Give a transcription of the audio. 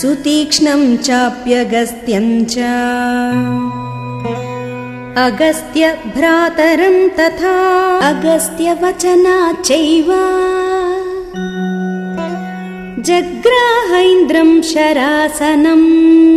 सुतीक्ष्णम् अगस्त्य भ्रातरं तथा। अगस्त्यवचना चैव। शरासनम्।